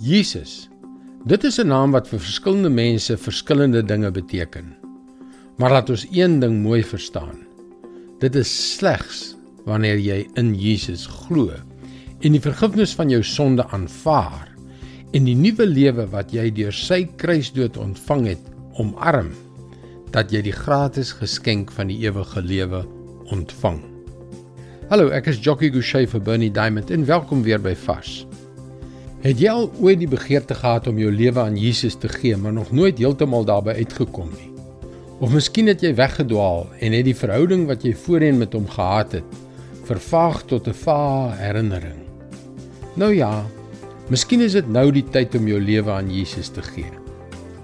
Jesus. Dit is 'n naam wat vir verskillende mense verskillende dinge beteken. Maar laat ons een ding mooi verstaan. Dit is slegs wanneer jy in Jesus glo en die vergifnis van jou sonde aanvaar en die nuwe lewe wat jy deur sy kruisdood ontvang het, omarm dat jy die gratis geskenk van die ewige lewe ontvang. Hallo, ek is Jockey Gouchee vir Bernie Diamond en welkom weer by Fas. Het jy al ooit die begeerte gehad om jou lewe aan Jesus te gee, maar nog nooit heeltemal daarby uitgekom nie? Of miskien het jy weggedwaal en het die verhouding wat jy voorheen met hom gehad het, vervaag tot 'n vae herinnering. Nou ja, miskien is dit nou die tyd om jou lewe aan Jesus te gee.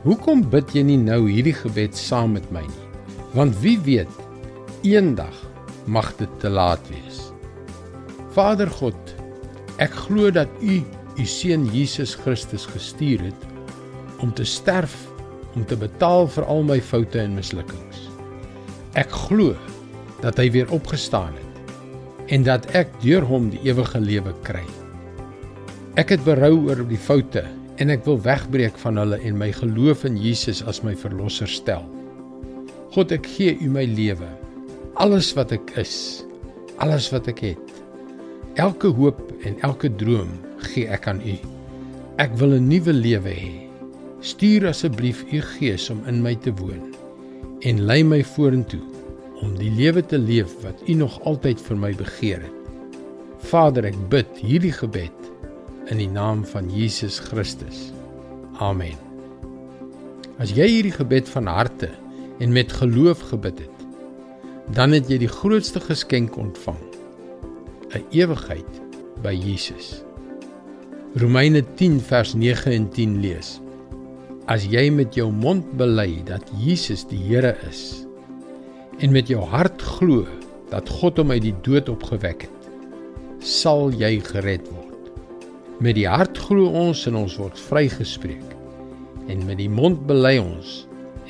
Hoekom bid jy nie nou hierdie gebed saam met my nie? Want wie weet, eendag mag dit te laat wees. Vader God, ek glo dat U u seun Jesus Christus gestuur het om te sterf om te betaal vir al my foute en mislukkings. Ek glo dat hy weer opgestaan het en dat ek deur hom die ewige lewe kry. Ek het berou oor die foute en ek wil wegbreek van hulle en my geloof in Jesus as my verlosser stel. God, ek gee u my lewe. Alles wat ek is, alles wat ek het. Elke hoop en elke droom gee ek aan U. Ek wil 'n nuwe lewe hê. Stuur asseblief U Gees om in my te woon en lei my vorentoe om die lewe te leef wat U nog altyd vir my begeer het. Vader, ek bid hierdie gebed in die naam van Jesus Christus. Amen. As jy hierdie gebed van harte en met geloof gebid het, dan het jy die grootste geskenk ontvang. 'n Ewigheid by Jesus. Romeine 10 vers 9 en 10 lees. As jy met jou mond bely dat Jesus die Here is en met jou hart glo dat God hom uit die dood opgewek het, sal jy gered word. Met die hart glo ons en ons word vrygespreek en met die mond bely ons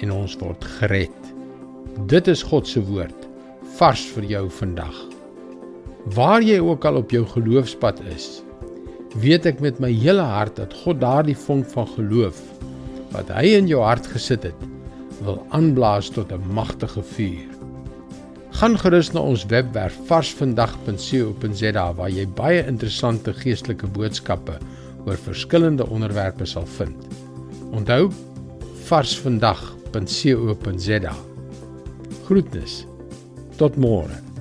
en ons word gered. Dit is God se woord vars vir jou vandag. Waar jy ook al op jou geloofspad is, weet ek met my hele hart dat God daardie vonk van geloof wat hy in jou hart gesit het, wil aanblaas tot 'n magtige vuur. Gaan gerus na ons webwerf varsvandag.co.za waar jy baie interessante geestelike boodskappe oor verskillende onderwerpe sal vind. Onthou varsvandag.co.za. Groetnis. Tot môre.